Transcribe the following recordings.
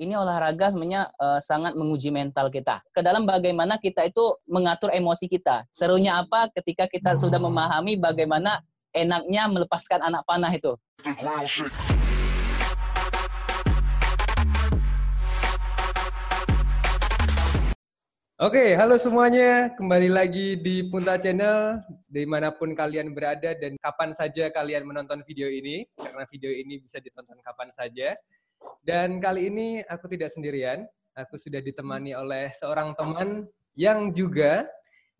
ini olahraga sebenarnya uh, sangat menguji mental kita. Ke dalam bagaimana kita itu mengatur emosi kita. Serunya apa ketika kita sudah memahami bagaimana enaknya melepaskan anak panah itu. Oke, halo semuanya. Kembali lagi di Punta Channel, di mana pun kalian berada dan kapan saja kalian menonton video ini, karena video ini bisa ditonton kapan saja. Dan kali ini aku tidak sendirian, aku sudah ditemani oleh seorang teman yang juga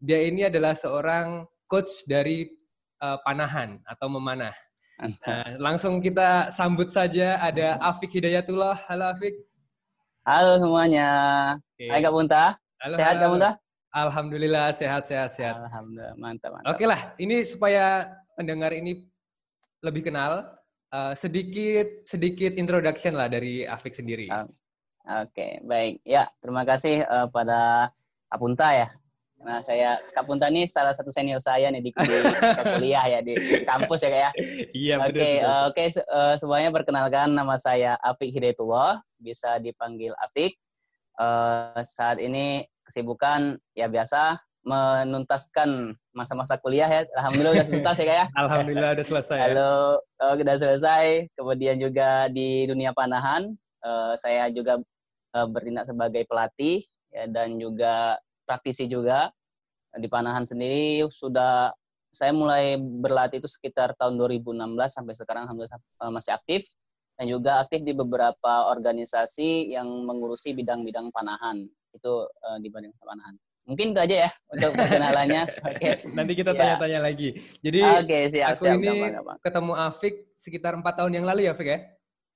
dia ini adalah seorang coach dari uh, panahan atau memanah. Nah, langsung kita sambut saja ada Afik Hidayatullah. Halo Afik. Halo semuanya. Okay. Hai Kak Bunta. Halo, sehat Kak Bunta? Alhamdulillah sehat sehat sehat. Alhamdulillah mantap mantap. Oke lah, ini supaya pendengar ini lebih kenal, uh, sedikit sedikit introduction lah dari Afik sendiri. Oke, okay, baik. Ya, terima kasih uh, pada Apunta ya. Nah, saya Kapunta ini salah satu senior saya nih di, di kuliah ya di, di kampus ya kayak. Ya. Iya, Oke, okay, uh, oke okay, uh, semuanya perkenalkan nama saya Afik Hidayatullah, bisa dipanggil Afik. Uh, saat ini kesibukan ya biasa menuntaskan masa-masa kuliah ya. Alhamdulillah udah tuntas ya kayak. Ya? Alhamdulillah udah selesai. Ya. Halo, oh, udah selesai. Kemudian juga di dunia panahan, uh, saya juga uh, bertindak sebagai pelatih ya dan juga praktisi juga di panahan sendiri sudah saya mulai berlatih itu sekitar tahun 2016 sampai sekarang alhamdulillah eh, masih aktif dan juga aktif di beberapa organisasi yang mengurusi bidang-bidang panahan itu uh, di bidang panahan. Mungkin itu aja ya untuk perkenalannya. Oke. Okay. Nanti kita ya. tanya-tanya ya. lagi. Jadi okay, siap, aku siap, ini gampang, gampang. ketemu Afik sekitar empat tahun yang lalu ya, Afik ya?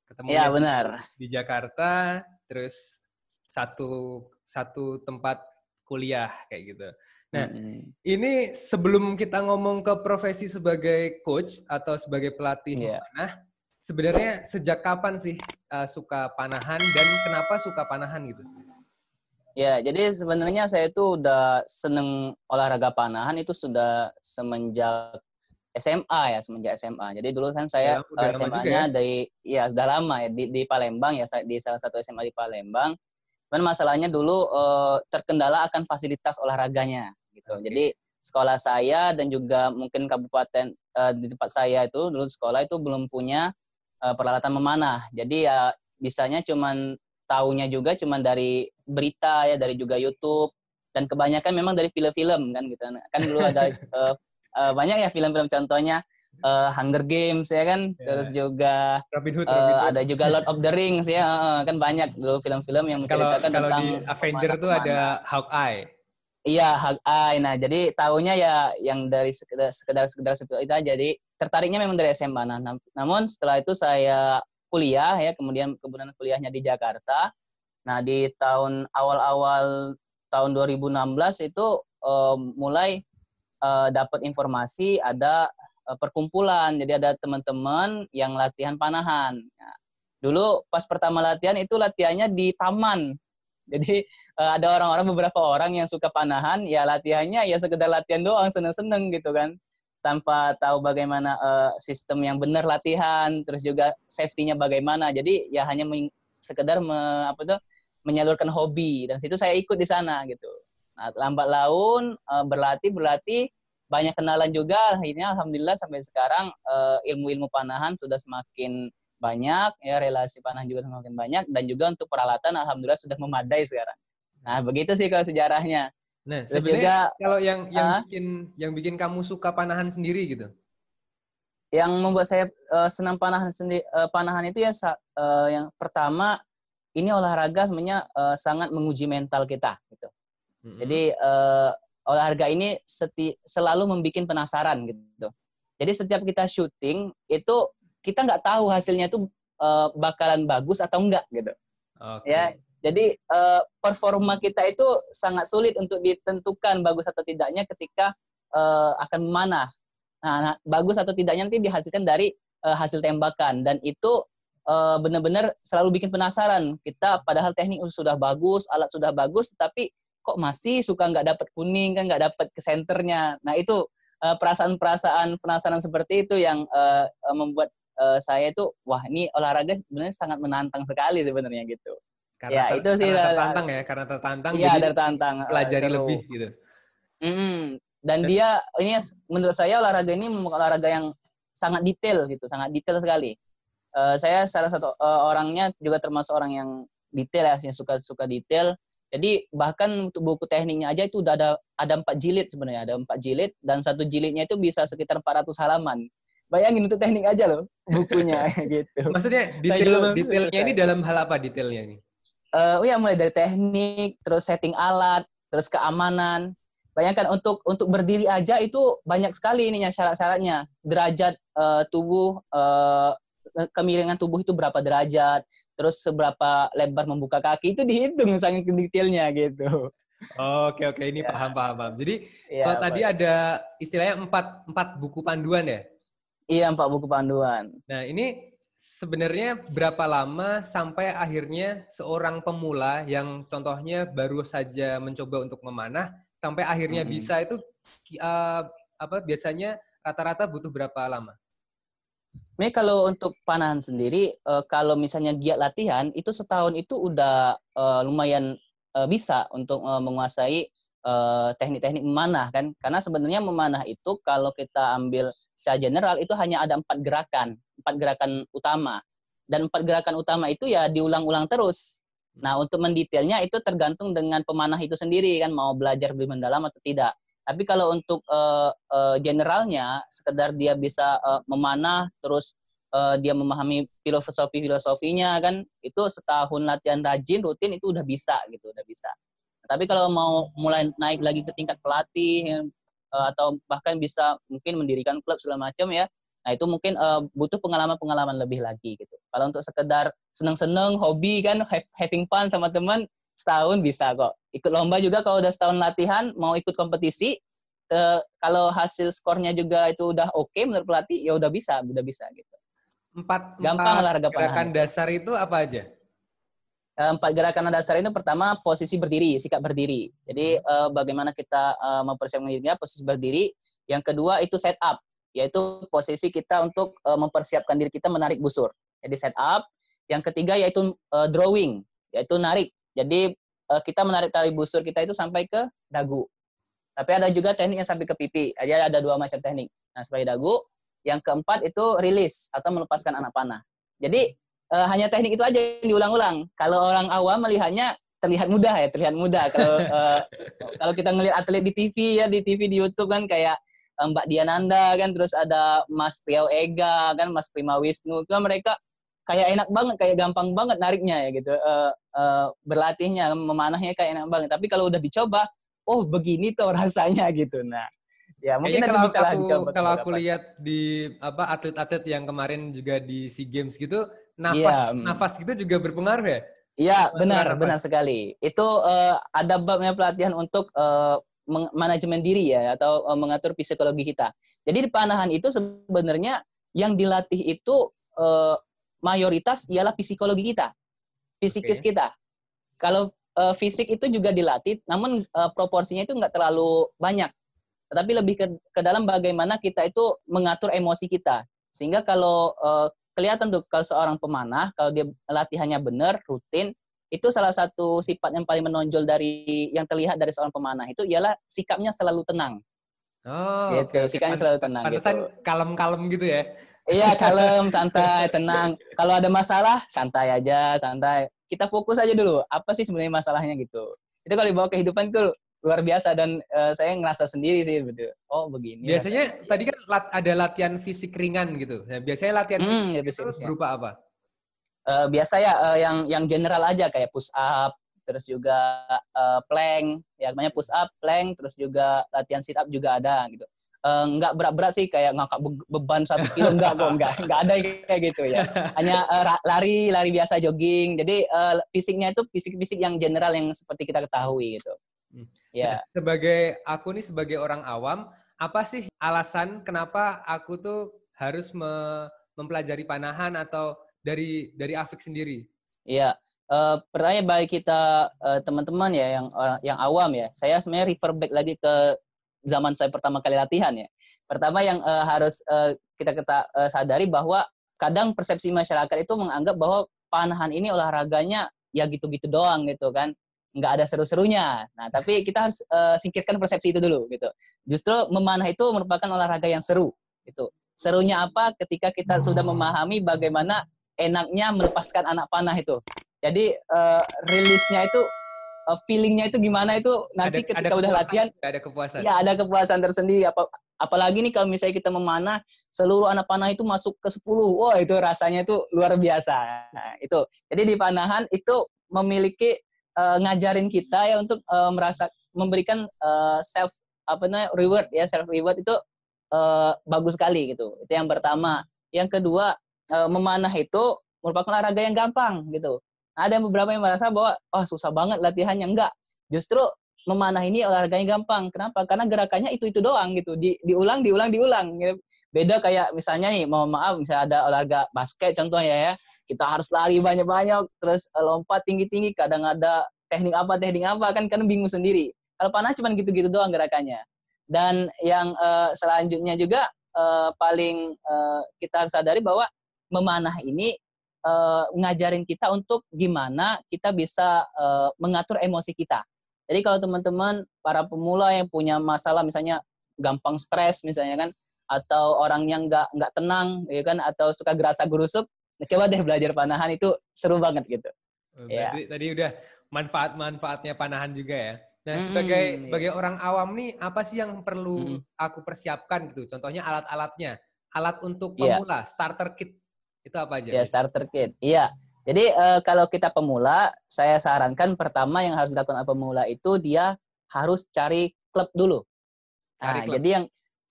Ketemu ya, benar. Di Jakarta, terus satu satu tempat kuliah kayak gitu. Nah, mm-hmm. ini sebelum kita ngomong ke profesi sebagai coach atau sebagai pelatih yeah. panah, sebenarnya sejak kapan sih uh, suka panahan dan kenapa suka panahan gitu? Ya, jadi sebenarnya saya itu udah seneng olahraga panahan itu sudah semenjak SMA ya, semenjak SMA. Jadi dulu kan saya ya, SMA-nya ya? dari ya sudah lama ya di, di Palembang ya di salah satu SMA di Palembang. Cuman masalahnya dulu uh, terkendala akan fasilitas olahraganya gitu. Okay. Jadi sekolah saya dan juga mungkin kabupaten uh, di tempat saya itu dulu sekolah itu belum punya uh, peralatan memanah. Jadi ya bisanya cuman taunya juga cuma dari berita ya dari juga YouTube dan kebanyakan memang dari film-film kan gitu kan dulu ada uh, uh, banyak ya film-film contohnya uh, Hunger Games ya kan yeah. terus juga Robin Hood, Robin Hood. Uh, ada juga Lord of the Rings ya uh, kan banyak dulu film-film yang menceritakan kalau, kalau di Avenger tuh ada Hawkeye Iya, Hawkeye. Nah, jadi tahunya ya yang dari sekedar sekedar sekedar itu aja. Jadi tertariknya memang dari SMA. Nah, namun setelah itu saya kuliah ya, kemudian kemudian kuliahnya di Jakarta. Nah, di tahun awal-awal tahun 2016 itu uh, mulai uh, dapat informasi ada uh, perkumpulan. Jadi ada teman-teman yang latihan panahan. Nah, dulu pas pertama latihan itu latihannya di taman. Jadi uh, ada orang-orang beberapa orang yang suka panahan, ya latihannya ya sekedar latihan doang, seneng-seneng gitu kan tanpa tahu bagaimana uh, sistem yang benar latihan, terus juga safety-nya bagaimana. Jadi ya hanya sekedar me, apa tuh menyalurkan hobi dan situ saya ikut di sana gitu. Nah, lambat laun uh, berlatih berlatih banyak kenalan juga akhirnya alhamdulillah sampai sekarang uh, ilmu-ilmu panahan sudah semakin banyak ya relasi panah juga semakin banyak dan juga untuk peralatan alhamdulillah sudah memadai sekarang. Nah, begitu sih kalau sejarahnya. Nah, sebenarnya kalau yang yang uh, bikin yang bikin kamu suka panahan sendiri gitu. Yang membuat saya uh, senang panahan sendiri uh, panahan itu ya uh, yang pertama ini olahraga sebenarnya uh, sangat menguji mental kita gitu. Mm-hmm. Jadi uh, olahraga ini seti, selalu membuat penasaran gitu. Jadi setiap kita syuting itu kita nggak tahu hasilnya itu uh, bakalan bagus atau enggak gitu. Okay. Ya, jadi uh, performa kita itu sangat sulit untuk ditentukan bagus atau tidaknya ketika uh, akan mana. Nah, nah, bagus atau tidaknya nanti dihasilkan dari uh, hasil tembakan dan itu uh, benar-benar selalu bikin penasaran. Kita padahal teknik sudah bagus, alat sudah bagus, tapi kok masih suka nggak dapat kuning kan nggak dapat ke senternya. Nah itu perasaan-perasaan penasaran seperti itu yang uh, membuat uh, saya itu wah ini olahraga sebenarnya sangat menantang sekali sebenarnya gitu. Karena, ya, itu sih karena tertantang ya, karena tertantang. Iya, tertantang. Pelajari lebih gitu. Mm, dan, dan dia ini menurut saya olahraga ini olahraga yang sangat detail gitu, sangat detail sekali. Uh, saya salah satu uh, orangnya juga termasuk orang yang detail ya, yang suka suka detail. Jadi bahkan untuk buku tekniknya aja itu udah ada ada empat jilid sebenarnya, ada empat jilid dan satu jilidnya itu bisa sekitar 400 halaman. Bayangin untuk teknik aja loh bukunya gitu. Maksudnya detail detailnya ini dalam hal apa detailnya ini? Uh, ya mulai dari teknik, terus setting alat, terus keamanan. Bayangkan untuk untuk berdiri aja itu banyak sekali ininya syarat-syaratnya. Derajat uh, tubuh uh, kemiringan tubuh itu berapa derajat, terus seberapa lebar membuka kaki itu dihitung sangat detailnya gitu. Oke oke ini ya. paham paham paham. Jadi ya, kalau tadi ada istilahnya empat empat buku panduan ya? Iya empat buku panduan. Nah ini sebenarnya berapa lama sampai akhirnya seorang pemula yang contohnya baru saja mencoba untuk memanah sampai akhirnya hmm. bisa itu uh, apa biasanya rata-rata butuh berapa lama? Ini kalau untuk panahan sendiri, uh, kalau misalnya giat latihan, itu setahun itu udah uh, lumayan uh, bisa untuk uh, menguasai teknik-teknik uh, memanah kan. Karena sebenarnya memanah itu kalau kita ambil secara general itu hanya ada empat gerakan, empat gerakan utama. Dan empat gerakan utama itu ya diulang-ulang terus. Nah untuk mendetailnya itu tergantung dengan pemanah itu sendiri kan mau belajar lebih mendalam atau tidak. Tapi kalau untuk uh, uh, generalnya, sekedar dia bisa uh, memanah, terus uh, dia memahami filosofi filosofinya kan, itu setahun latihan rajin rutin itu udah bisa gitu, udah bisa. Tapi kalau mau mulai naik lagi ke tingkat pelatih uh, atau bahkan bisa mungkin mendirikan klub segala macam ya, nah itu mungkin uh, butuh pengalaman-pengalaman lebih lagi gitu. Kalau untuk sekedar seneng-seneng, hobi kan, having fun sama teman, setahun bisa kok. Ikut lomba juga kalau udah setahun latihan, mau ikut kompetisi, te, kalau hasil skornya juga itu udah oke okay menurut pelatih, ya udah bisa, udah bisa gitu. Empat, Gampang empat olahraga gerakan panahan. dasar itu apa aja? Eh, empat gerakan dasar itu pertama posisi berdiri, sikap berdiri. Jadi uh, bagaimana kita uh, mempersiapkan dirinya posisi berdiri. Yang kedua itu set up, yaitu posisi kita untuk uh, mempersiapkan diri kita menarik busur. Jadi set up. Yang ketiga yaitu uh, drawing, yaitu narik. Jadi uh, kita menarik tali busur kita itu sampai ke dagu. Tapi ada juga teknik yang sampai ke pipi. Jadi ada dua macam teknik. Nah, sampai dagu. Yang keempat itu rilis atau melepaskan anak panah. Jadi uh, hanya teknik itu aja yang diulang-ulang. Kalau orang awam melihatnya terlihat mudah ya, terlihat mudah. Kalau uh, kalau kita ngelihat atlet di TV ya, di TV di YouTube kan kayak Mbak Diananda kan, terus ada Mas Riau Ega kan, Mas Prima Wisnu, kan mereka kayak enak banget, kayak gampang banget nariknya ya gitu. Uh, uh, berlatihnya, memanahnya kayak enak banget. Tapi kalau udah dicoba, oh begini tuh rasanya gitu. Nah, ya mungkin kalau bisa aku, coba. Kalau aku lihat di apa atlet-atlet yang kemarin juga di SEA Games gitu, nafas ya, nafas gitu juga berpengaruh ya? Iya, benar, benar sekali. Itu uh, ada babnya pelatihan untuk uh, manajemen diri ya atau uh, mengatur psikologi kita. Jadi di panahan itu sebenarnya yang dilatih itu uh, mayoritas ialah psikologi kita, psikis okay. kita. Kalau uh, fisik itu juga dilatih, namun uh, proporsinya itu nggak terlalu banyak. Tetapi lebih ke, ke dalam bagaimana kita itu mengatur emosi kita. Sehingga kalau uh, kelihatan tuh kalau seorang pemanah, kalau dia latihannya benar, rutin, itu salah satu sifat yang paling menonjol dari yang terlihat dari seorang pemanah itu ialah sikapnya selalu tenang. Oh, gitu. Okay. Sikapnya selalu tenang. Pantesan gitu. kalem-kalem gitu ya. Iya, kalem, santai, tenang. Kalau ada masalah, santai aja, santai. Kita fokus aja dulu. Apa sih sebenarnya masalahnya gitu. Itu kalau dibawa kehidupan itu luar biasa dan uh, saya ngerasa sendiri sih gitu. Oh begini. Biasanya ya. tadi kan lat, ada latihan fisik ringan gitu. Nah, biasanya latihan hmm, fisik ya, berupa apa? Uh, biasa ya uh, yang yang general aja kayak push up, terus juga uh, plank, ya namanya push up, plank, terus juga latihan sit up juga ada gitu. Uh, nggak berat-berat sih kayak ngangkat beban 100 kilo enggak kok enggak enggak ada kayak gitu ya. Hanya uh, lari lari biasa jogging. Jadi uh, fisiknya itu fisik-fisik yang general yang seperti kita ketahui gitu. Hmm. ya. Nah, sebagai aku nih sebagai orang awam apa sih alasan kenapa aku tuh harus me mempelajari panahan atau dari dari Afik sendiri? Iya, uh, pertanyaan bagi kita uh, teman-teman ya yang uh, yang awam ya. Saya sebenarnya refer back lagi ke zaman saya pertama kali latihan ya. Pertama yang uh, harus uh, kita kita uh, sadari bahwa kadang persepsi masyarakat itu menganggap bahwa panahan ini olahraganya ya gitu-gitu doang gitu kan nggak ada seru-serunya. Nah, tapi kita harus uh, singkirkan persepsi itu dulu gitu. Justru memanah itu merupakan olahraga yang seru gitu. Serunya apa ketika kita sudah memahami bagaimana enaknya melepaskan anak panah itu. Jadi uh, rilisnya itu uh, feelingnya itu gimana itu nanti ada, ketika ada udah latihan ada kepuasan. Ya, ada kepuasan tersendiri apa apalagi nih kalau misalnya kita memanah seluruh anak panah itu masuk ke 10. Wah, itu rasanya itu luar biasa. Nah, itu. Jadi di panahan itu memiliki uh, ngajarin kita ya untuk uh, merasa memberikan uh, self apa namanya reward ya self reward itu uh, bagus sekali gitu itu yang pertama yang kedua uh, memanah itu merupakan olahraga yang gampang gitu ada beberapa yang merasa bahwa oh susah banget latihannya. Enggak. Justru memanah ini olahraganya gampang. Kenapa? Karena gerakannya itu itu doang gitu. Di, diulang diulang diulang gitu. beda kayak misalnya nih mohon maaf misalnya ada olahraga basket contohnya ya. Kita harus lari banyak-banyak terus eh, lompat tinggi-tinggi. Kadang ada teknik apa teknik apa kan kan bingung sendiri. Kalau panah cuma gitu-gitu doang gerakannya. Dan yang uh, selanjutnya juga uh, paling uh, kita harus sadari bahwa memanah ini uh, ngajarin kita untuk gimana kita bisa uh, mengatur emosi kita jadi kalau teman-teman para pemula yang punya masalah misalnya gampang stres misalnya kan atau orang yang nggak nggak tenang ya kan atau suka gerasa gerusuk Nah, coba deh belajar panahan itu seru banget gitu. Oh, ya. Tadi udah manfaat-manfaatnya panahan juga ya. Nah, hmm, sebagai iya. sebagai orang awam nih, apa sih yang perlu hmm. aku persiapkan gitu? Contohnya alat-alatnya. Alat untuk iya. pemula, yeah. starter kit. Itu apa aja? Ya, starter kit. Iya. Jadi uh, kalau kita pemula, saya sarankan pertama yang harus dilakukan pemula itu dia harus cari klub dulu. Cari nah, klub. jadi yang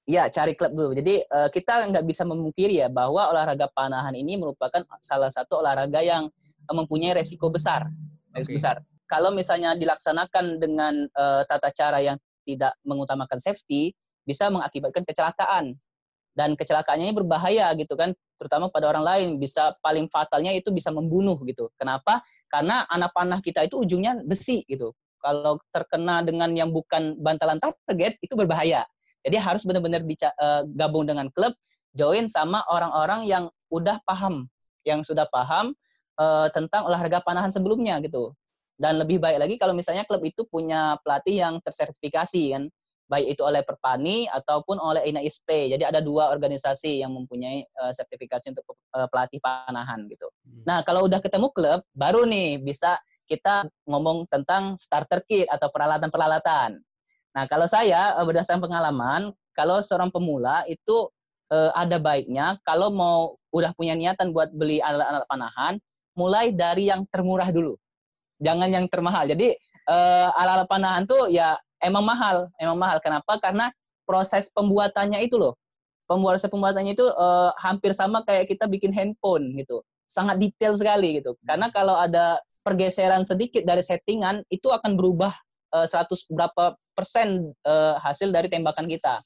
Ya, cari klub dulu. Jadi uh, kita nggak bisa memungkiri ya bahwa olahraga panahan ini merupakan salah satu olahraga yang mempunyai resiko besar. Resiko okay. besar. Kalau misalnya dilaksanakan dengan uh, tata cara yang tidak mengutamakan safety, bisa mengakibatkan kecelakaan. Dan kecelakaannya ini berbahaya gitu kan, terutama pada orang lain. Bisa paling fatalnya itu bisa membunuh gitu. Kenapa? Karena anak panah kita itu ujungnya besi gitu. Kalau terkena dengan yang bukan bantalan target itu berbahaya. Jadi harus benar-benar uh, gabung dengan klub, join sama orang-orang yang udah paham, yang sudah paham uh, tentang olahraga panahan sebelumnya gitu. Dan lebih baik lagi kalau misalnya klub itu punya pelatih yang tersertifikasi kan, baik itu oleh Perpani ataupun oleh INAISP. Jadi ada dua organisasi yang mempunyai uh, sertifikasi untuk uh, pelatih panahan gitu. Hmm. Nah, kalau udah ketemu klub, baru nih bisa kita ngomong tentang starter kit atau peralatan-peralatan. Nah, kalau saya eh, berdasarkan pengalaman, kalau seorang pemula itu eh, ada baiknya kalau mau udah punya niatan buat beli alat-alat panahan, mulai dari yang termurah dulu. Jangan yang termahal. Jadi eh, alat-alat panahan tuh ya emang mahal, emang mahal. Kenapa? Karena proses pembuatannya itu loh. Pembuatan pembuatannya itu eh, hampir sama kayak kita bikin handphone gitu. Sangat detail sekali gitu. Karena kalau ada pergeseran sedikit dari settingan itu akan berubah 100 berapa persen uh, hasil dari tembakan kita.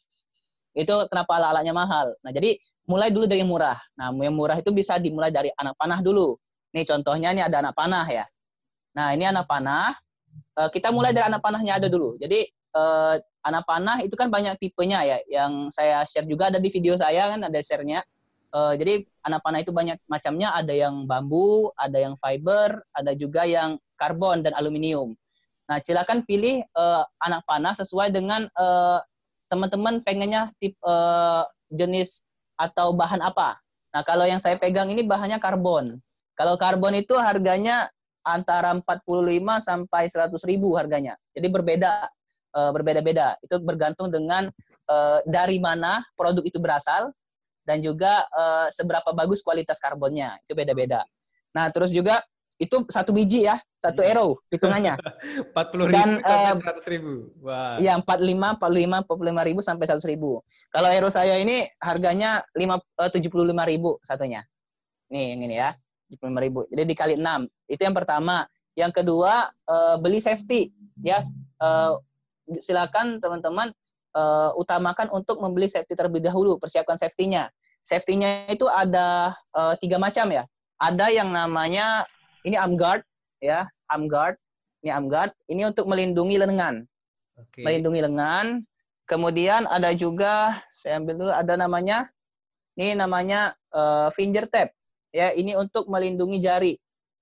Itu kenapa alat-alatnya mahal. Nah, jadi mulai dulu dari yang murah. Nah, yang murah itu bisa dimulai dari anak panah dulu. Nih contohnya ini ada anak panah ya. Nah, ini anak panah. Uh, kita mulai dari anak panahnya ada dulu. Jadi uh, anak panah itu kan banyak tipenya ya. Yang saya share juga ada di video saya kan ada share-nya. Uh, jadi anak panah itu banyak macamnya. Ada yang bambu, ada yang fiber, ada juga yang karbon dan aluminium. Nah, silakan pilih uh, anak panah sesuai dengan uh, teman-teman pengennya tip uh, jenis atau bahan apa. Nah, kalau yang saya pegang ini bahannya karbon. Kalau karbon itu harganya antara 45 sampai 100 ribu harganya. Jadi berbeda, uh, berbeda-beda. Itu bergantung dengan uh, dari mana produk itu berasal dan juga uh, seberapa bagus kualitas karbonnya. Itu beda-beda. Nah, terus juga itu satu biji ya, satu hmm. arrow hitungannya. Empat puluh ribu Dan, sampai seratus ribu. Iya empat lima, empat puluh lima ribu sampai seratus ribu. Kalau arrow saya ini harganya lima eh, tujuh puluh lima ribu satunya. Nih yang ini ya, tujuh puluh lima ribu. Jadi dikali enam. Itu yang pertama. Yang kedua uh, beli safety ya. Uh, silakan teman-teman uh, utamakan untuk membeli safety terlebih dahulu. Persiapkan safety-nya. Safety-nya itu ada uh, tiga macam ya. Ada yang namanya ini arm guard ya, arm guard. Ini arm guard. Ini untuk melindungi lengan. Okay. Melindungi lengan. Kemudian ada juga saya ambil dulu ada namanya ini namanya uh, finger tap. Ya, ini untuk melindungi jari.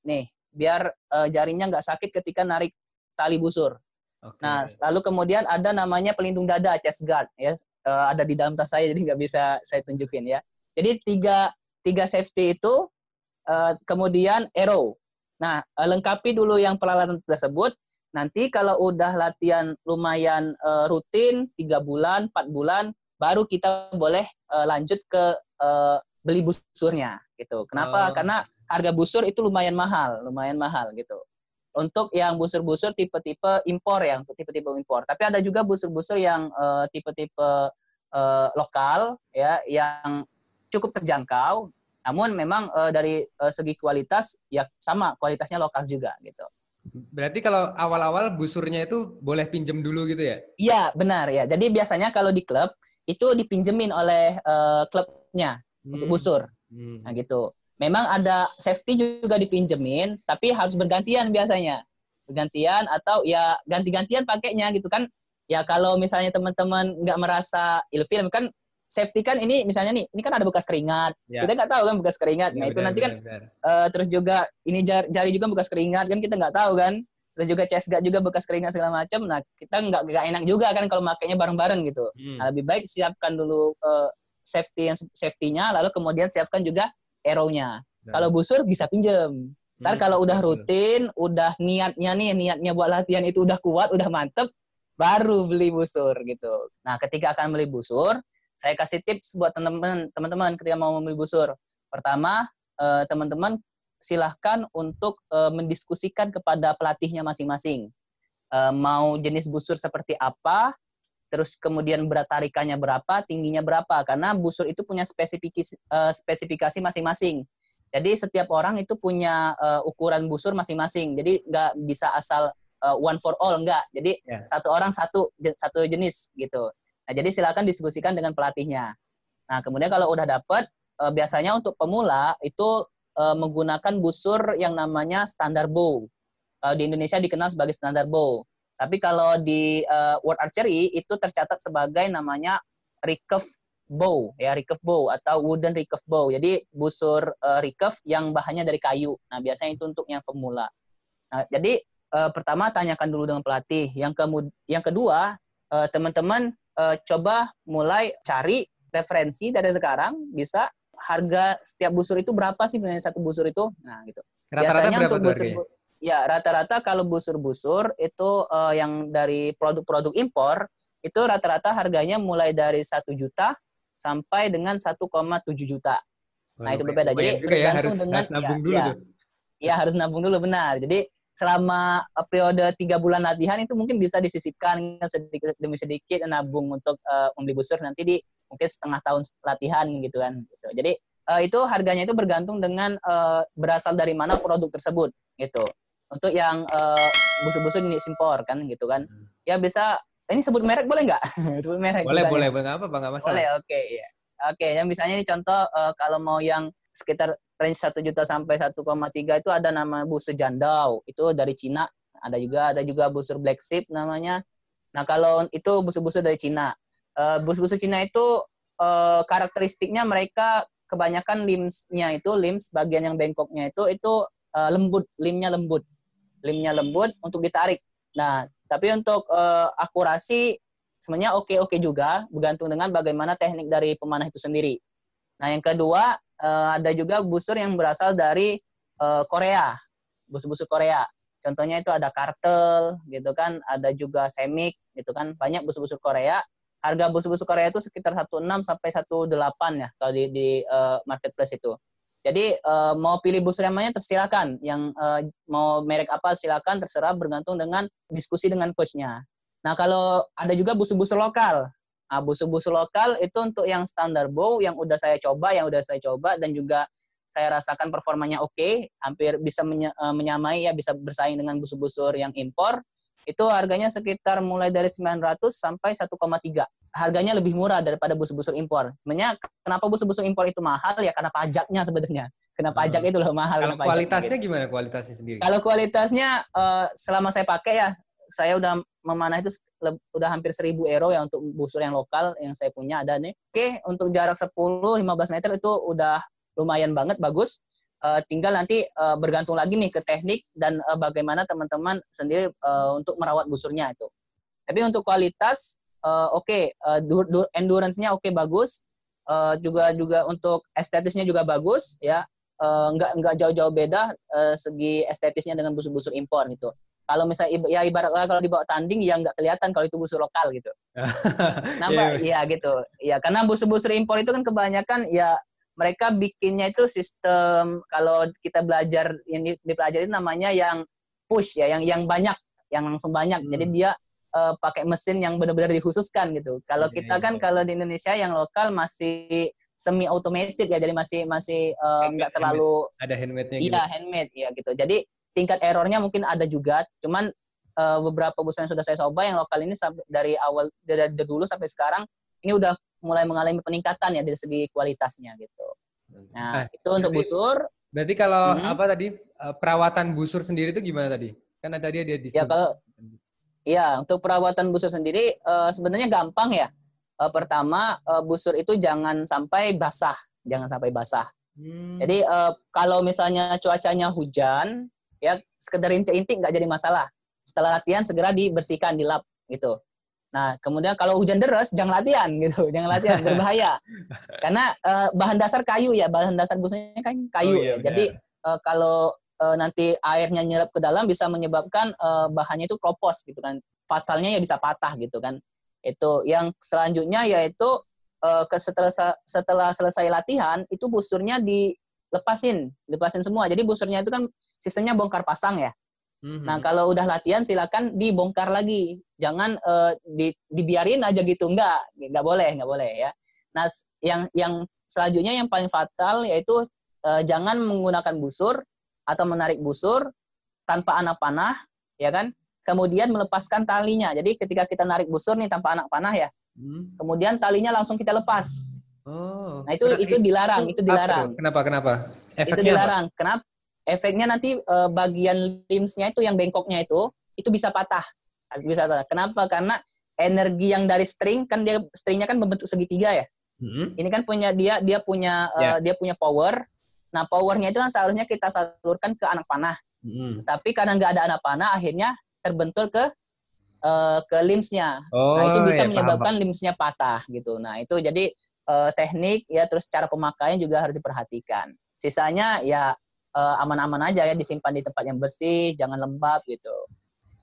Nih, biar uh, jarinya nggak sakit ketika narik tali busur. Okay. Nah, lalu kemudian ada namanya pelindung dada chest guard ya, uh, ada di dalam tas saya jadi nggak bisa saya tunjukin ya. Jadi tiga tiga safety itu uh, kemudian arrow. Nah, uh, lengkapi dulu yang peralatan tersebut. Nanti kalau udah latihan lumayan uh, rutin tiga bulan, empat bulan, baru kita boleh uh, lanjut ke uh, beli busurnya gitu. Kenapa? Oh. Karena harga busur itu lumayan mahal, lumayan mahal gitu untuk yang busur-busur tipe-tipe impor ya, untuk tipe-tipe impor. Tapi ada juga busur-busur yang uh, tipe-tipe uh, lokal ya yang cukup terjangkau. Namun memang uh, dari uh, segi kualitas ya sama kualitasnya lokal juga gitu. Berarti kalau awal-awal busurnya itu boleh pinjem dulu gitu ya? Iya, benar ya. Jadi biasanya kalau di klub itu dipinjemin oleh uh, klubnya hmm. untuk busur. Hmm. Nah gitu. Memang ada safety juga dipinjemin, tapi harus bergantian biasanya. Bergantian atau ya ganti-gantian pakainya gitu kan. Ya kalau misalnya teman-teman nggak merasa ilfil kan safety kan ini misalnya nih, ini kan ada bekas keringat. Ya. Kita nggak tahu kan bekas keringat. Ya, nah, itu nanti kan Uh, terus juga ini jari, jari juga bekas keringat kan kita nggak tahu kan. Terus juga chest guard juga bekas keringat segala macam. Nah, kita nggak nggak enak juga kan kalau makainya bareng-bareng gitu. Hmm. Nah, lebih baik siapkan dulu uh, safety yang safety-nya lalu kemudian siapkan juga arrow-nya. Nah. Kalau busur bisa pinjem. Ntar hmm, kalau udah rutin, udah niatnya nih, niatnya buat latihan itu udah kuat, udah mantep, baru beli busur gitu. Nah, ketika akan beli busur, saya kasih tips buat teman-teman, teman-teman ketika mau membeli busur. Pertama, eh, teman-teman silahkan untuk eh, mendiskusikan kepada pelatihnya masing-masing. Eh, mau jenis busur seperti apa, terus kemudian berat tarikannya berapa, tingginya berapa, karena busur itu punya spesifikasi uh, spesifikasi masing-masing. Jadi setiap orang itu punya uh, ukuran busur masing-masing. Jadi nggak bisa asal uh, one for all enggak. Jadi yeah. satu orang satu satu jenis gitu. Nah, jadi silakan diskusikan dengan pelatihnya. Nah, kemudian kalau udah dapet, uh, biasanya untuk pemula itu uh, menggunakan busur yang namanya standar bow. Uh, di Indonesia dikenal sebagai standar bow. Tapi kalau di uh, World Archery itu tercatat sebagai namanya recurve bow ya recurve bow atau wooden recurve bow. Jadi busur uh, recurve yang bahannya dari kayu. Nah, biasanya itu untuk yang pemula. Nah, jadi uh, pertama tanyakan dulu dengan pelatih. Yang kemud yang kedua, uh, teman-teman uh, coba mulai cari referensi dari sekarang bisa harga setiap busur itu berapa sih sebenarnya satu busur itu? Nah, gitu. Rata-rata Biasanya untuk busur Ya, rata-rata kalau busur-busur itu uh, yang dari produk-produk impor itu rata-rata harganya mulai dari satu juta sampai dengan 1,7 juta. Nah, itu berbeda. Jadi juga ya, harus, dengan harus nabung ya, dulu ya, ya, harus nabung dulu benar. Jadi selama eh, periode tiga bulan latihan itu mungkin bisa disisipkan sedikit demi sedikit nabung untuk uh, membeli busur nanti di mungkin setengah tahun latihan gitu kan. Gitu. Jadi uh, itu harganya itu bergantung dengan uh, berasal dari mana produk tersebut gitu untuk yang uh, busur-busur jenis impor kan gitu kan. Hmm. Ya bisa ini sebut merek boleh nggak? sebut merek. Boleh, boleh, boleh apa apa nggak masalah. Boleh, oke okay, ya. Oke, okay, yang misalnya ini contoh uh, kalau mau yang sekitar range 1 juta sampai 1,3 itu ada nama busur jandau. Itu dari Cina. Ada juga ada juga busur black sheep namanya. Nah, kalau itu busur-busur dari Cina. Uh, busur-busur Cina itu uh, karakteristiknya mereka kebanyakan limbs-nya itu limbs bagian yang bengkoknya itu itu uh, lembut, limnya lembut limnya lembut untuk ditarik. Nah, tapi untuk uh, akurasi sebenarnya oke-oke juga, bergantung dengan bagaimana teknik dari pemanah itu sendiri. Nah, yang kedua uh, ada juga busur yang berasal dari uh, Korea, busur-busur Korea. Contohnya itu ada kartel, gitu kan, ada juga semik, gitu kan, banyak busur-busur Korea. Harga busur-busur Korea itu sekitar 16 sampai 18 ya kalau di, di uh, marketplace itu. Jadi uh, mau pilih busur yang mana tersilakan. Yang uh, mau merek apa silakan terserah bergantung dengan diskusi dengan coachnya. Nah kalau ada juga busur-busur lokal. Nah, busur-busur lokal itu untuk yang standar bow yang udah saya coba, yang udah saya coba dan juga saya rasakan performanya oke, okay, hampir bisa eh, menyamai ya bisa bersaing dengan busur-busur yang impor. Itu harganya sekitar mulai dari 900 sampai 1,3 harganya lebih murah daripada busur-busur impor. Sebenarnya kenapa busur-busur impor itu mahal ya karena pajaknya sebenarnya. Kenapa pajak hmm. itu loh mahal. Kalau kualitasnya gitu. gimana kualitasnya sendiri? Kalau kualitasnya uh, selama saya pakai ya saya udah memanah itu udah hampir 1000 euro ya untuk busur yang lokal yang saya punya ada nih. Oke, untuk jarak 10 15 meter itu udah lumayan banget bagus. Uh, tinggal nanti uh, bergantung lagi nih ke teknik dan uh, bagaimana teman-teman sendiri uh, untuk merawat busurnya itu. Tapi untuk kualitas uh, oke, okay, uh, endurance-nya oke okay, bagus, uh, juga juga untuk estetisnya juga bagus ya. Uh, nggak nggak jauh-jauh beda uh, segi estetisnya dengan busur-busur impor gitu. Kalau misalnya ya ibarat kalau dibawa tanding ya nggak kelihatan kalau itu busur lokal gitu. Nambah, yeah. ya gitu. Ya karena busur-busur impor itu kan kebanyakan ya mereka bikinnya itu sistem kalau kita belajar yang dipelajari namanya yang push ya, yang yang banyak, yang langsung banyak. Hmm. Jadi dia uh, pakai mesin yang benar-benar dikhususkan gitu. Kalau yeah, kita kan yeah. kalau di Indonesia yang lokal masih semi automated ya, jadi masih masih eh, nggak uh, terlalu ada handmade-nya gitu. Iya, handmade ya gitu. Jadi tingkat errornya mungkin ada juga, cuman uh, beberapa busur yang sudah saya coba yang lokal ini sampai dari awal dari, dari dulu sampai sekarang ini udah mulai mengalami peningkatan ya dari segi kualitasnya gitu. Nah, eh, itu untuk berarti, busur. Berarti kalau hmm. apa tadi eh, perawatan busur sendiri itu gimana tadi? Karena tadi dia di Ya kalau Iya, untuk perawatan busur sendiri uh, sebenarnya gampang ya. Uh, pertama, uh, busur itu jangan sampai basah, jangan sampai basah. Hmm. Jadi uh, kalau misalnya cuacanya hujan, ya sekedar intik-intik nggak jadi masalah. Setelah latihan segera dibersihkan, dilap gitu. Nah, kemudian kalau hujan deras jangan latihan gitu, jangan latihan berbahaya. Karena uh, bahan dasar kayu ya, bahan dasar busanya kan kayu. Oh, iya, ya. Jadi uh, kalau uh, nanti airnya nyerap ke dalam bisa menyebabkan uh, bahannya itu kropos gitu kan. Fatalnya ya bisa patah gitu kan. Itu yang selanjutnya yaitu uh, setelah setelah selesai latihan itu busurnya dilepasin, dilepasin semua. Jadi busurnya itu kan sistemnya bongkar pasang ya. Mm-hmm. Nah, kalau udah latihan silakan dibongkar lagi. Jangan uh, di, dibiarin aja gitu. Enggak, enggak boleh, enggak boleh ya. Nah, yang yang selanjutnya yang paling fatal yaitu uh, jangan menggunakan busur atau menarik busur tanpa anak panah, ya kan? Kemudian melepaskan talinya. Jadi ketika kita narik busur nih tanpa anak panah ya, hmm. kemudian talinya langsung kita lepas. Oh. Nah itu itu dilarang, itu dilarang. Kenapa? Kenapa? Efeknya itu dilarang. Apa? Kenapa? Efeknya nanti uh, bagian limbsnya itu yang bengkoknya itu itu bisa patah bisa patah. Kenapa? Karena energi yang dari string kan dia stringnya kan berbentuk segitiga ya. hmm Ini kan punya dia dia punya uh, dia punya power. Nah powernya itu kan seharusnya kita salurkan ke anak panah. hmm Tapi karena nggak ada anak panah, akhirnya terbentur ke uh, ke limbsnya. Oh, nah itu bisa ya, menyebabkan limbsnya patah gitu. Nah itu jadi uh, teknik ya terus cara pemakaian juga harus diperhatikan. Sisanya ya uh, aman-aman aja ya disimpan di tempat yang bersih, jangan lembab gitu.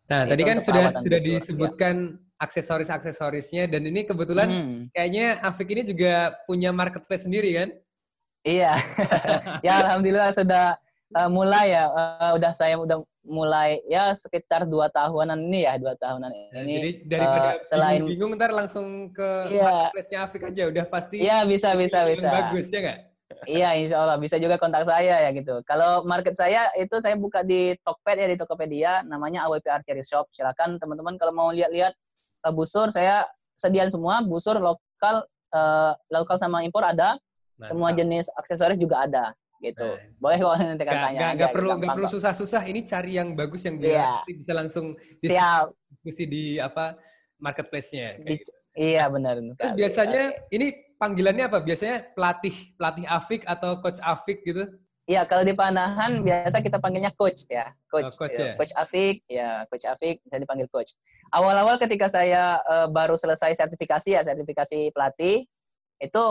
Nah, tadi kan sudah sudah busur, disebutkan ya. aksesoris-aksesorisnya dan ini kebetulan hmm. kayaknya Afik ini juga punya marketplace sendiri kan? Iya. ya alhamdulillah sudah uh, mulai ya uh, udah saya udah mulai ya sekitar dua tahunan ini ya dua tahunan ini. Nah, jadi daripada uh, selain bingung ntar langsung ke iya, marketplace-nya Afik aja udah pasti. Iya bisa bisa bisa. Bagus ya nggak? Iya, insya Allah bisa juga kontak saya ya gitu. Kalau market saya itu saya buka di Tokped ya di Tokopedia, namanya AWP Archery Shop. Silakan teman-teman kalau mau lihat-lihat uh, busur saya sediain semua busur lokal uh, lokal sama impor ada, Mantap. semua jenis aksesoris juga ada gitu. Nah. Boleh kalau nanti kan tanya. Gak, gak perlu gak perlu susah-susah. Ini cari yang bagus yang yeah. bisa langsung diskusi di apa marketplace-nya. Gitu. Iya benar. Terus biasanya okay. ini panggilannya apa? Biasanya pelatih pelatih Afik atau coach Afik gitu? Iya, kalau di Panahan biasa kita panggilnya coach ya, coach. Oh, coach, ya. coach Afik, ya coach Afik bisa dipanggil coach. Awal-awal ketika saya uh, baru selesai sertifikasi ya, sertifikasi pelatih, itu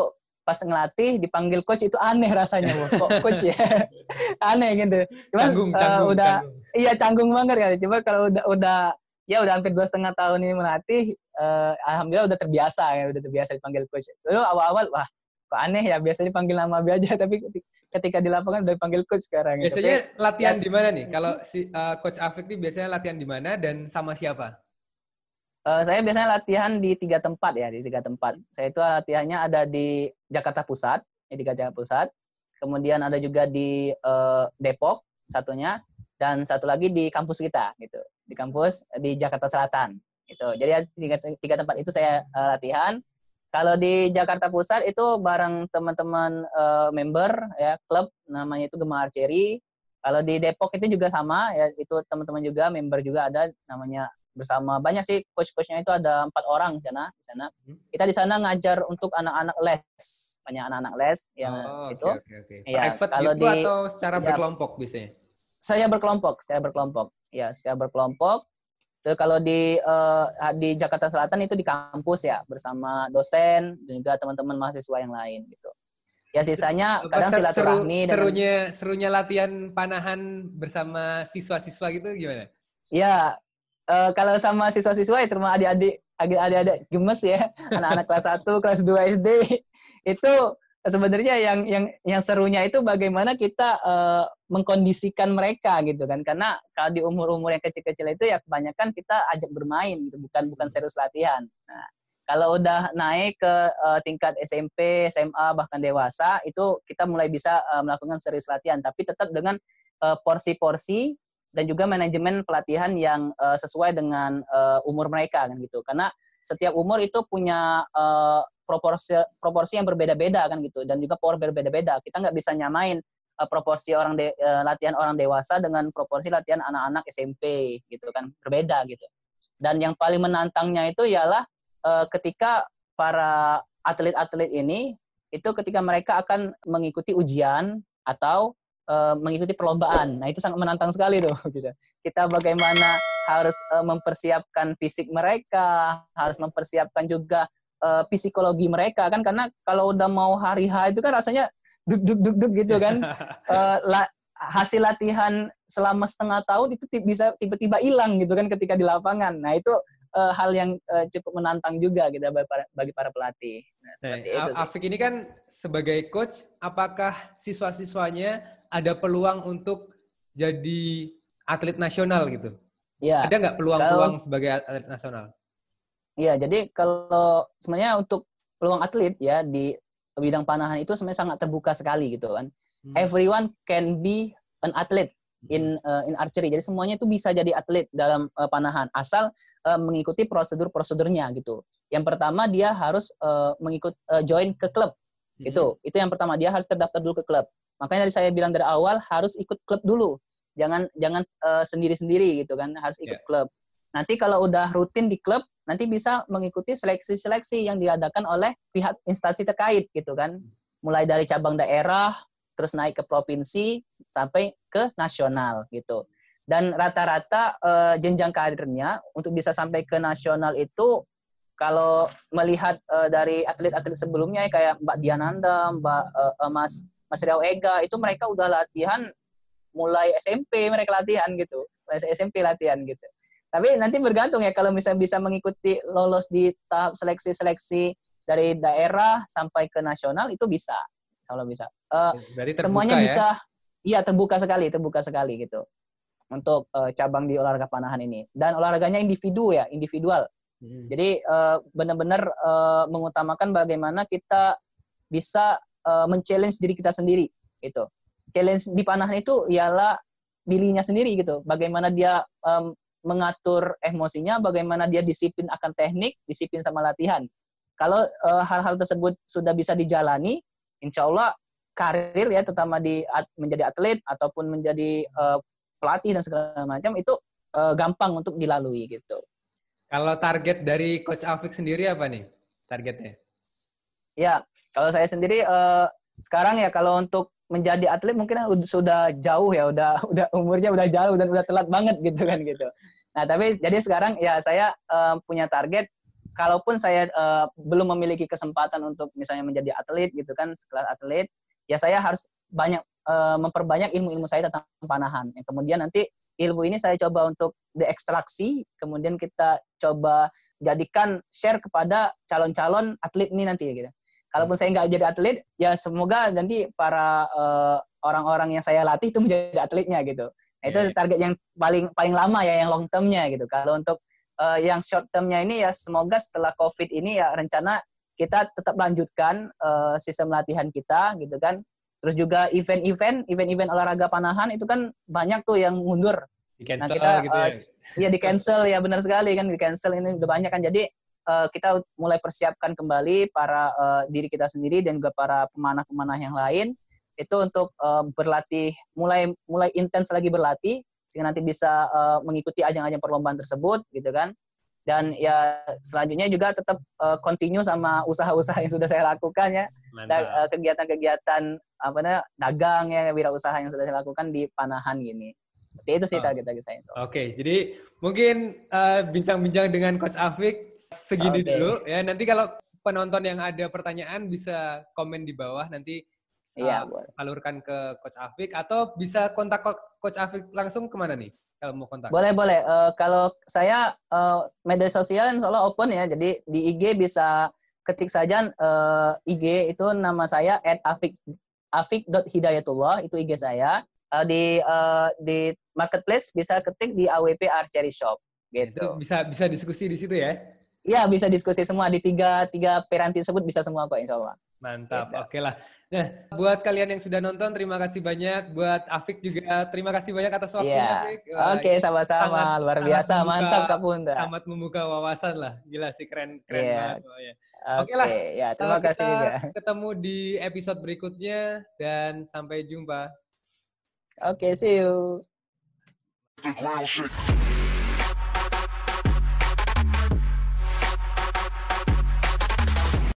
pas ngelatih dipanggil coach itu aneh rasanya, bu. Kok coach ya? aneh gitu. Cuman canggung, uh, canggung, udah canggung. iya canggung banget ya. Coba kalau udah udah ya udah hampir dua setengah tahun ini melatih, uh, alhamdulillah udah terbiasa ya, udah terbiasa dipanggil coach. Dulu awal-awal wah kok aneh ya biasanya dipanggil nama aja tapi ketika di lapangan udah dipanggil coach sekarang. Biasanya gitu. latihan ya, di mana nih? Kalau si uh, coach Afik ini biasanya latihan di mana dan sama siapa? Uh, saya biasanya latihan di tiga tempat ya, di tiga tempat. Saya itu latihannya ada di Jakarta Pusat, di Jakarta Pusat. Kemudian ada juga di uh, Depok satunya dan satu lagi di kampus kita gitu. Di kampus di Jakarta Selatan itu jadi tiga, tiga tempat itu saya uh, latihan. Kalau di Jakarta Pusat itu bareng teman-teman uh, member ya klub namanya itu Gema Archery kalau di Depok itu juga sama ya itu teman-teman juga member juga ada namanya bersama. Banyak sih coach-coachnya itu ada empat orang di sana di sana. Hmm. kita di sana ngajar untuk anak-anak les banyak anak-anak les yang oh, situ. okay, okay, okay. Ya, Private kalau gitu di, atau secara ya, berkelompok biasanya saya berkelompok saya berkelompok ya saya berkelompok Terus kalau di uh, di Jakarta Selatan itu di kampus ya bersama dosen dan juga teman-teman mahasiswa yang lain gitu. Ya sisanya kadang silaturahmi seru, serunya dengan, serunya latihan panahan bersama siswa-siswa gitu gimana? Ya, uh, kalau sama siswa-siswa ya terima adik-adik adik-adik gemes ya, anak-anak kelas 1, kelas 2 SD itu sebenarnya yang yang yang serunya itu bagaimana kita uh, mengkondisikan mereka gitu kan karena kalau di umur-umur yang kecil-kecil itu ya kebanyakan kita ajak bermain gitu bukan bukan hmm. serius latihan. Nah, kalau udah naik ke uh, tingkat SMP, SMA bahkan dewasa itu kita mulai bisa uh, melakukan serius latihan tapi tetap dengan porsi-porsi uh, dan juga manajemen pelatihan yang uh, sesuai dengan uh, umur mereka kan gitu. Karena setiap umur itu punya uh, proporsi proporsi yang berbeda-beda kan gitu dan juga power berbeda-beda. Kita nggak bisa nyamain uh, proporsi orang de, uh, latihan orang dewasa dengan proporsi latihan anak-anak SMP gitu kan berbeda gitu. Dan yang paling menantangnya itu ialah uh, ketika para atlet-atlet ini itu ketika mereka akan mengikuti ujian atau uh, mengikuti perlombaan. Nah, itu sangat menantang sekali tuh gitu. Kita bagaimana harus mempersiapkan fisik mereka, harus mempersiapkan juga uh, psikologi mereka kan karena kalau udah mau hari H itu kan rasanya duk duk duk duk gitu kan. Uh, la, hasil latihan selama setengah tahun itu bisa tiba-tiba hilang gitu kan ketika di lapangan. Nah itu uh, hal yang uh, cukup menantang juga gitu bagi para, bagi para pelatih. Nah, nah, itu, Afik ini kan sebagai coach apakah siswa-siswanya ada peluang untuk jadi atlet nasional gitu? Ya, ada nggak peluang-peluang sebagai atlet nasional Iya, jadi kalau sebenarnya untuk peluang atlet ya di bidang panahan itu sebenarnya sangat terbuka sekali gitu kan. Hmm. Everyone can be an athlete in uh, in archery. Jadi semuanya itu bisa jadi atlet dalam uh, panahan asal uh, mengikuti prosedur-prosedurnya gitu. Yang pertama dia harus uh, mengikut uh, join ke klub. Hmm. Itu itu yang pertama dia harus terdaftar dulu ke klub. Makanya tadi saya bilang dari awal harus ikut klub dulu. Jangan jangan uh, sendiri-sendiri gitu kan, harus ikut yeah. klub. Nanti kalau udah rutin di klub, nanti bisa mengikuti seleksi-seleksi yang diadakan oleh pihak instansi terkait gitu kan. Mulai dari cabang daerah, terus naik ke provinsi sampai ke nasional gitu. Dan rata-rata uh, jenjang karirnya untuk bisa sampai ke nasional itu kalau melihat uh, dari atlet-atlet sebelumnya kayak Mbak Diananda, Mbak uh, Mas Mas Riau Ega itu mereka udah latihan mulai SMP mereka latihan gitu. Mulai SMP latihan gitu. Tapi nanti bergantung ya kalau misalnya bisa mengikuti lolos di tahap seleksi-seleksi dari daerah sampai ke nasional itu bisa, kalau bisa. Uh, semuanya ya? bisa, iya terbuka sekali, terbuka sekali gitu untuk uh, cabang di olahraga panahan ini. Dan olahraganya individu ya, individual. Hmm. Jadi uh, benar-benar uh, mengutamakan bagaimana kita bisa uh, men-challenge diri kita sendiri itu. Challenge di panahan itu ialah dirinya sendiri gitu. Bagaimana dia um, mengatur emosinya, bagaimana dia disiplin akan teknik, disiplin sama latihan. Kalau hal eh, hal-hal tersebut sudah bisa dijalani, insya Allah karir ya, terutama di at, menjadi atlet ataupun menjadi uh, pelatih dan segala macam itu uh, gampang untuk dilalui gitu. Kalau target dari Coach Afik sendiri apa nih targetnya? Ya, kalau saya sendiri uh, sekarang ya kalau untuk menjadi atlet mungkin sudah jauh ya, udah udah umurnya udah jauh dan udah telat banget gitu kan gitu. Nah, tapi jadi sekarang ya saya uh, punya target kalaupun saya uh, belum memiliki kesempatan untuk misalnya menjadi atlet gitu kan, sekelas atlet, ya saya harus banyak uh, memperbanyak ilmu-ilmu saya tentang panahan. Yang kemudian nanti ilmu ini saya coba untuk diekstraksi, kemudian kita coba jadikan share kepada calon-calon atlet ini nanti gitu kalaupun saya nggak jadi atlet ya semoga nanti para uh, orang-orang yang saya latih itu menjadi atletnya gitu. Nah, itu yeah. target yang paling paling lama ya yang long termnya gitu. Kalau untuk uh, yang short termnya ini ya semoga setelah covid ini ya rencana kita tetap lanjutkan uh, sistem latihan kita gitu kan. Terus juga event-event event-event olahraga panahan itu kan banyak tuh yang mundur. Di cancel nah, kita gitu uh, ya. ya di cancel ya benar sekali kan di cancel ini udah banyak kan. Jadi uh, kita mulai persiapkan kembali para uh, diri kita sendiri dan juga para pemanah-pemanah yang lain. Itu untuk uh, berlatih mulai mulai intens lagi berlatih sehingga nanti bisa uh, mengikuti ajang-ajang perlombaan tersebut gitu kan. Dan ya selanjutnya juga tetap uh, continue sama usaha-usaha yang sudah saya lakukan ya. Dan uh, kegiatan-kegiatan apa namanya dagang ya wirausaha yang sudah saya lakukan di Panahan gini seperti itu sih oh. target target saya. Oke, okay, jadi mungkin bincang-bincang uh, dengan Coach Afik segini okay. dulu ya. Nanti kalau penonton yang ada pertanyaan bisa komen di bawah nanti Iya, uh, salurkan ke Coach Afik atau bisa kontak Coach Afik langsung ke mana nih? kalau mau kontak? Boleh, boleh. Uh, kalau saya uh, media sosial insya Allah open ya. Jadi di IG bisa ketik saja uh, IG itu nama saya at afik afik.hidayatullah itu IG saya. Uh, di uh, di marketplace bisa ketik di AWP Archery Shop gitu. Itu bisa bisa diskusi di situ ya? Iya bisa diskusi semua di tiga tiga peranti tersebut bisa semua kok insya Allah. Mantap, gitu. oke lah. Nah, buat kalian yang sudah nonton, terima kasih banyak. Buat Afik juga, terima kasih banyak atas waktunya, yeah. Afik. Oke, okay, sama-sama. Luar biasa, membuka, mantap Kak Bunda. Sangat membuka wawasan lah. Gila sih, keren, keren yeah. banget. Oh, ya. Oke okay lah, ya, terima uh, kasih juga. ketemu di episode berikutnya, dan sampai jumpa. Oke, okay, see you.